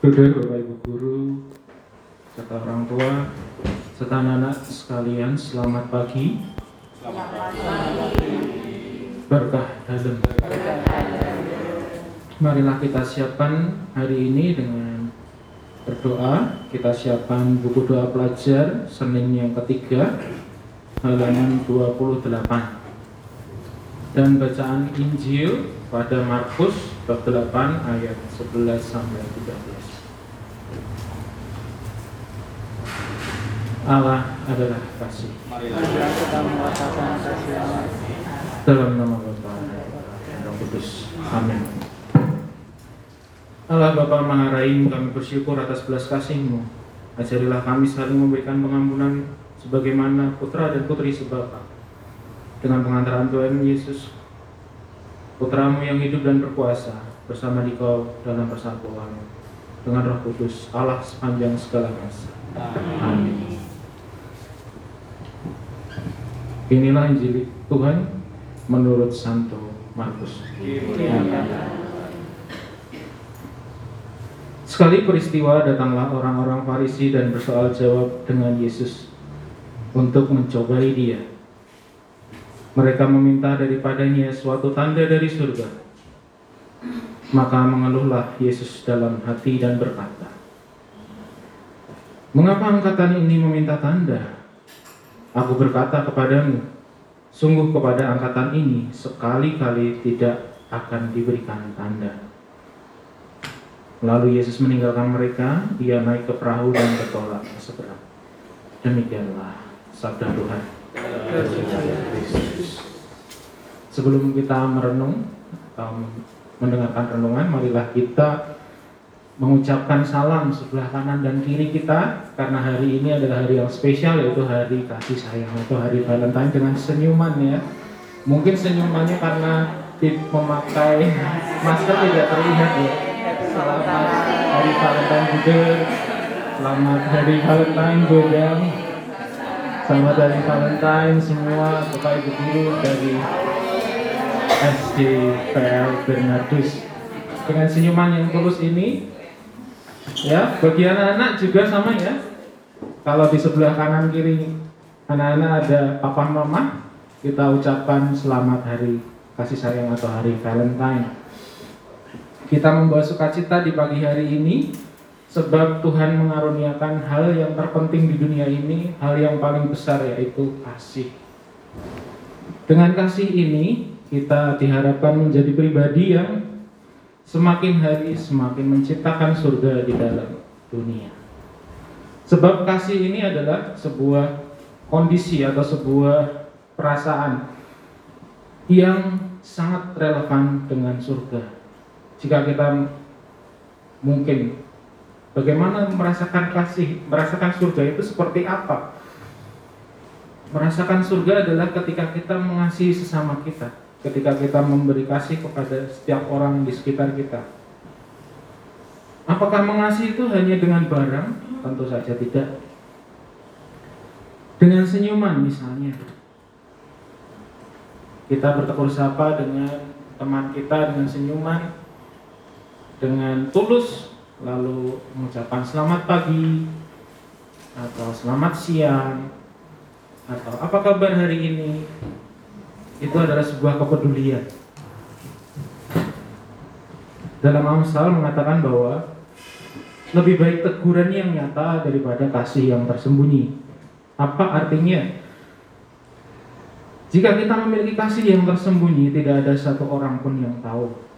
Saudara, Bapak Ibu Guru, serta orang tua, serta anak-anak sekalian, selamat pagi. Berkah dalam. Marilah kita siapkan hari ini dengan berdoa. Kita siapkan buku doa pelajar Senin yang ketiga, halaman 28. Dan bacaan Injil pada Markus bab 8 ayat 11 sampai 13. Allah adalah kasih. Dalam nama Bapa dan. Amin. Allah Bapa Maha kami bersyukur atas belas kasih-Mu. Ajarilah kami saling memberikan pengampunan sebagaimana putra dan putri sebapa. Dengan pengantaran Tuhan Yesus, Putramu yang hidup dan berkuasa, bersama Dikau dalam persatuan dengan Roh Kudus, Allah sepanjang segala masa. Amin. Inilah Injil Tuhan menurut Santo Markus. Sekali peristiwa datanglah orang-orang Farisi dan bersoal jawab dengan Yesus untuk mencobai dia. Mereka meminta daripadanya suatu tanda dari surga. Maka mengeluhlah Yesus dalam hati dan berkata, Mengapa angkatan ini meminta tanda? Aku berkata kepadamu, sungguh kepada angkatan ini sekali-kali tidak akan diberikan tanda. Lalu Yesus meninggalkan mereka, ia naik ke perahu dan bertolak ke seberang. Demikianlah sabda Tuhan. Sebelum kita merenung atau mendengarkan renungan, marilah kita mengucapkan salam sebelah kanan dan kiri kita karena hari ini adalah hari yang spesial yaitu hari kasih sayang atau hari Valentine dengan senyuman ya. Mungkin senyumannya karena memakai masker tidak terlihat ya. Selamat hari Valentine juga. Selamat hari Valentine Godam. Selamat hari Valentine semua Bapak Ibu Guru dari SD PL Bernardus. Dengan senyuman yang tulus ini, ya bagi anak-anak juga sama ya. Kalau di sebelah kanan kiri anak-anak ada papa mama, kita ucapkan selamat hari kasih sayang atau hari Valentine. Kita membawa sukacita di pagi hari ini sebab Tuhan mengaruniakan hal yang terpenting di dunia ini, hal yang paling besar yaitu kasih. Dengan kasih ini, kita diharapkan menjadi pribadi yang semakin hari semakin menciptakan surga di dalam dunia. Sebab kasih ini adalah sebuah kondisi atau sebuah perasaan yang sangat relevan dengan surga. Jika kita mungkin bagaimana merasakan kasih, merasakan surga itu seperti apa? Merasakan surga adalah ketika kita mengasihi sesama kita, ketika kita memberi kasih kepada setiap orang di sekitar kita. Apakah mengasihi itu hanya dengan barang? Tentu saja tidak. Dengan senyuman misalnya. Kita bertegur sapa dengan teman kita dengan senyuman, dengan tulus, lalu mengucapkan selamat pagi, atau selamat siang, atau apa kabar hari ini, itu adalah sebuah kepedulian. Dalam Amsal mengatakan bahwa lebih baik teguran yang nyata daripada kasih yang tersembunyi. Apa artinya? Jika kita memiliki kasih yang tersembunyi, tidak ada satu orang pun yang tahu.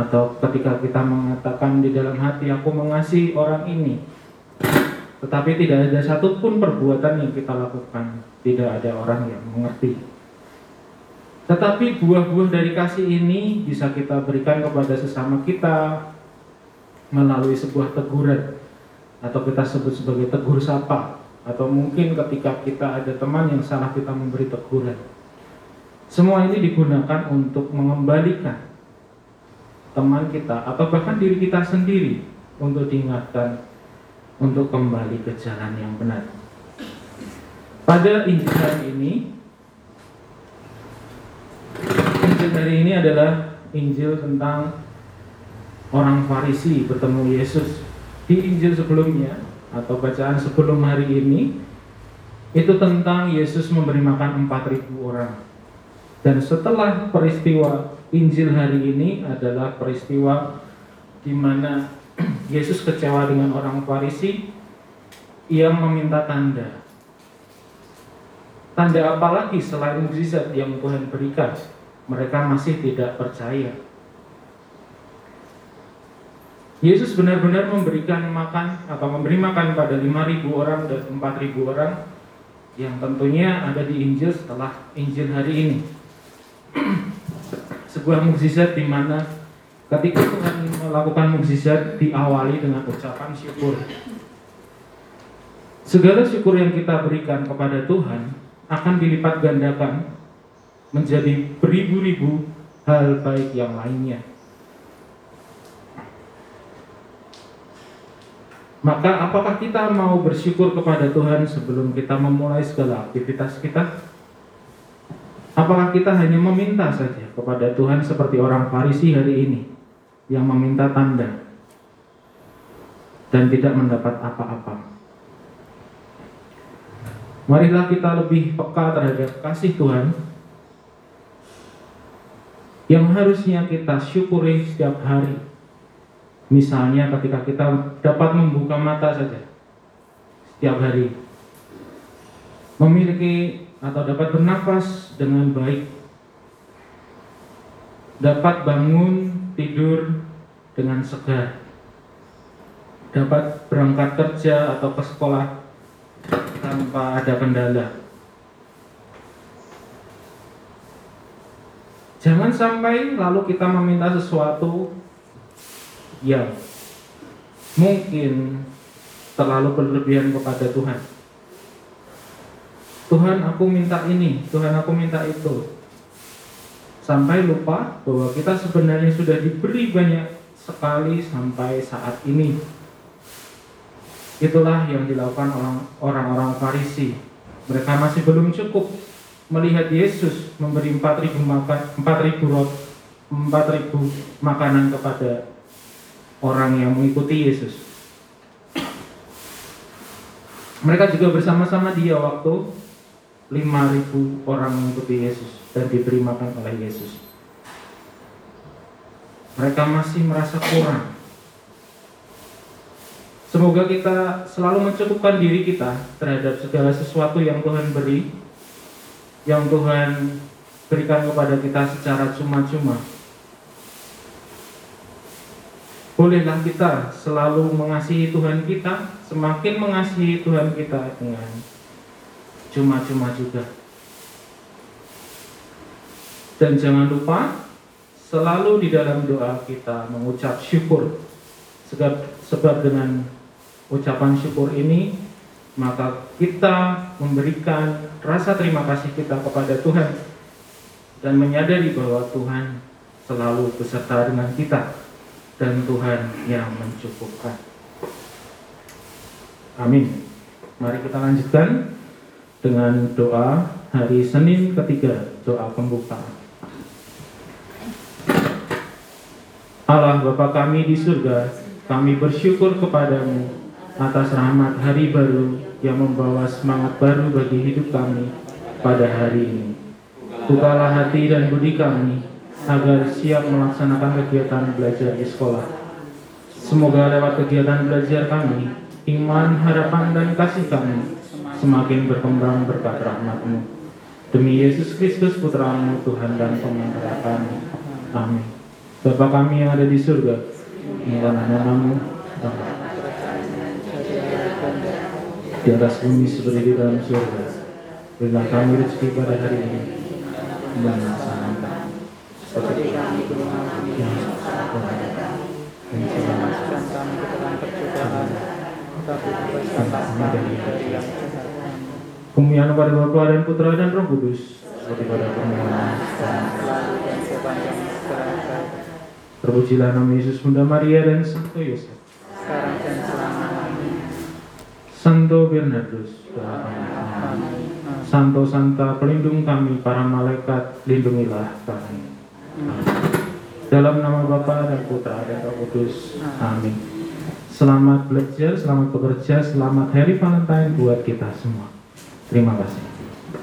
Atau ketika kita mengatakan di dalam hati, aku mengasihi orang ini, tetapi tidak ada satupun perbuatan yang kita lakukan, tidak ada orang yang mengerti. Tetapi buah-buah dari kasih ini bisa kita berikan kepada sesama kita melalui sebuah teguran atau kita sebut sebagai tegur sapa atau mungkin ketika kita ada teman yang salah kita memberi teguran. Semua ini digunakan untuk mengembalikan teman kita atau bahkan diri kita sendiri untuk diingatkan untuk kembali ke jalan yang benar. Pada Injil hari ini, Injil hari ini adalah Injil tentang orang Farisi bertemu Yesus di Injil sebelumnya atau bacaan sebelum hari ini itu tentang Yesus memberi makan 4000 orang. Dan setelah peristiwa Injil hari ini adalah peristiwa di mana Yesus kecewa dengan orang Farisi yang meminta tanda. Tanda apa lagi selain mukjizat yang Tuhan berikan? Mereka masih tidak percaya. Yesus benar-benar memberikan makan atau memberi makan pada 5.000 orang dan 4.000 orang yang tentunya ada di Injil setelah Injil hari ini. Sebuah mukjizat di mana ketika Tuhan melakukan mukjizat diawali dengan ucapan syukur. Segala syukur yang kita berikan kepada Tuhan akan dilipat gandakan menjadi beribu-ribu hal baik yang lainnya. Maka apakah kita mau bersyukur kepada Tuhan sebelum kita memulai segala aktivitas kita? Kita hanya meminta saja kepada Tuhan seperti orang Farisi hari ini yang meminta tanda dan tidak mendapat apa-apa? Marilah kita lebih peka terhadap kasih Tuhan yang harusnya kita syukuri setiap hari Misalnya ketika kita dapat membuka mata saja setiap hari, memiliki atau dapat bernafas dengan baik, dapat bangun tidur dengan segar, dapat berangkat kerja atau ke sekolah tanpa ada kendala. Jangan sampai lalu kita meminta sesuatu yang mungkin terlalu berlebihan kepada Tuhan. Tuhan aku minta ini, Tuhan aku minta itu. Sampai lupa bahwa kita sebenarnya sudah diberi banyak sekali sampai saat ini. Itulah yang dilakukan orang-orang Farisi. Mereka masih belum cukup melihat Yesus memberi 4000 makan 4000 rot 4000 makanan kepada orang yang mengikuti Yesus. Mereka juga bersama-sama dia waktu 5000 orang mengikuti Yesus dan diberi makan oleh Yesus. Mereka masih merasa kurang. Semoga kita selalu mencukupkan diri kita terhadap segala sesuatu yang Tuhan beri, yang Tuhan berikan kepada kita secara cuma-cuma bolehlah kita selalu mengasihi Tuhan kita, semakin mengasihi Tuhan kita dengan cuma-cuma juga. Dan jangan lupa selalu di dalam doa kita mengucap syukur. Sebab, sebab dengan ucapan syukur ini maka kita memberikan rasa terima kasih kita kepada Tuhan dan menyadari bahwa Tuhan selalu beserta dengan kita dan Tuhan yang mencukupkan. Amin. Mari kita lanjutkan dengan doa hari Senin ketiga, doa pembuka. Allah Bapa kami di surga, kami bersyukur kepadamu atas rahmat hari baru yang membawa semangat baru bagi hidup kami pada hari ini. Bukalah hati dan budi kami agar siap melaksanakan kegiatan belajar di sekolah. Semoga lewat kegiatan belajar kami, iman, harapan, dan kasih kami semakin berkembang berkat rahmatmu. Demi Yesus Kristus Putramu, Tuhan dan Pengantara kami. Amin. Bapa kami yang ada di surga, inilah namamu, di atas bumi seperti di dalam surga. Berilah kami rezeki pada hari ini, dan seperti kami yang dan kami ke dalam tapi bebaskanlah kami dari yang Kemuliaan pada Bapa dan Putra dan Roh Kudus seperti pada permulaan Terpujilah nama Yesus Bunda Maria dan Santo Yosef. Sekarang dan selamanya. Santo Bernardus, Santo Santa pelindung kami para malaikat, lindungilah kami. Dalam nama Bapa dan Putra dan Roh Kudus. Amin. Selamat belajar, selamat bekerja, selamat Hari Valentine buat kita semua. Terima kasih.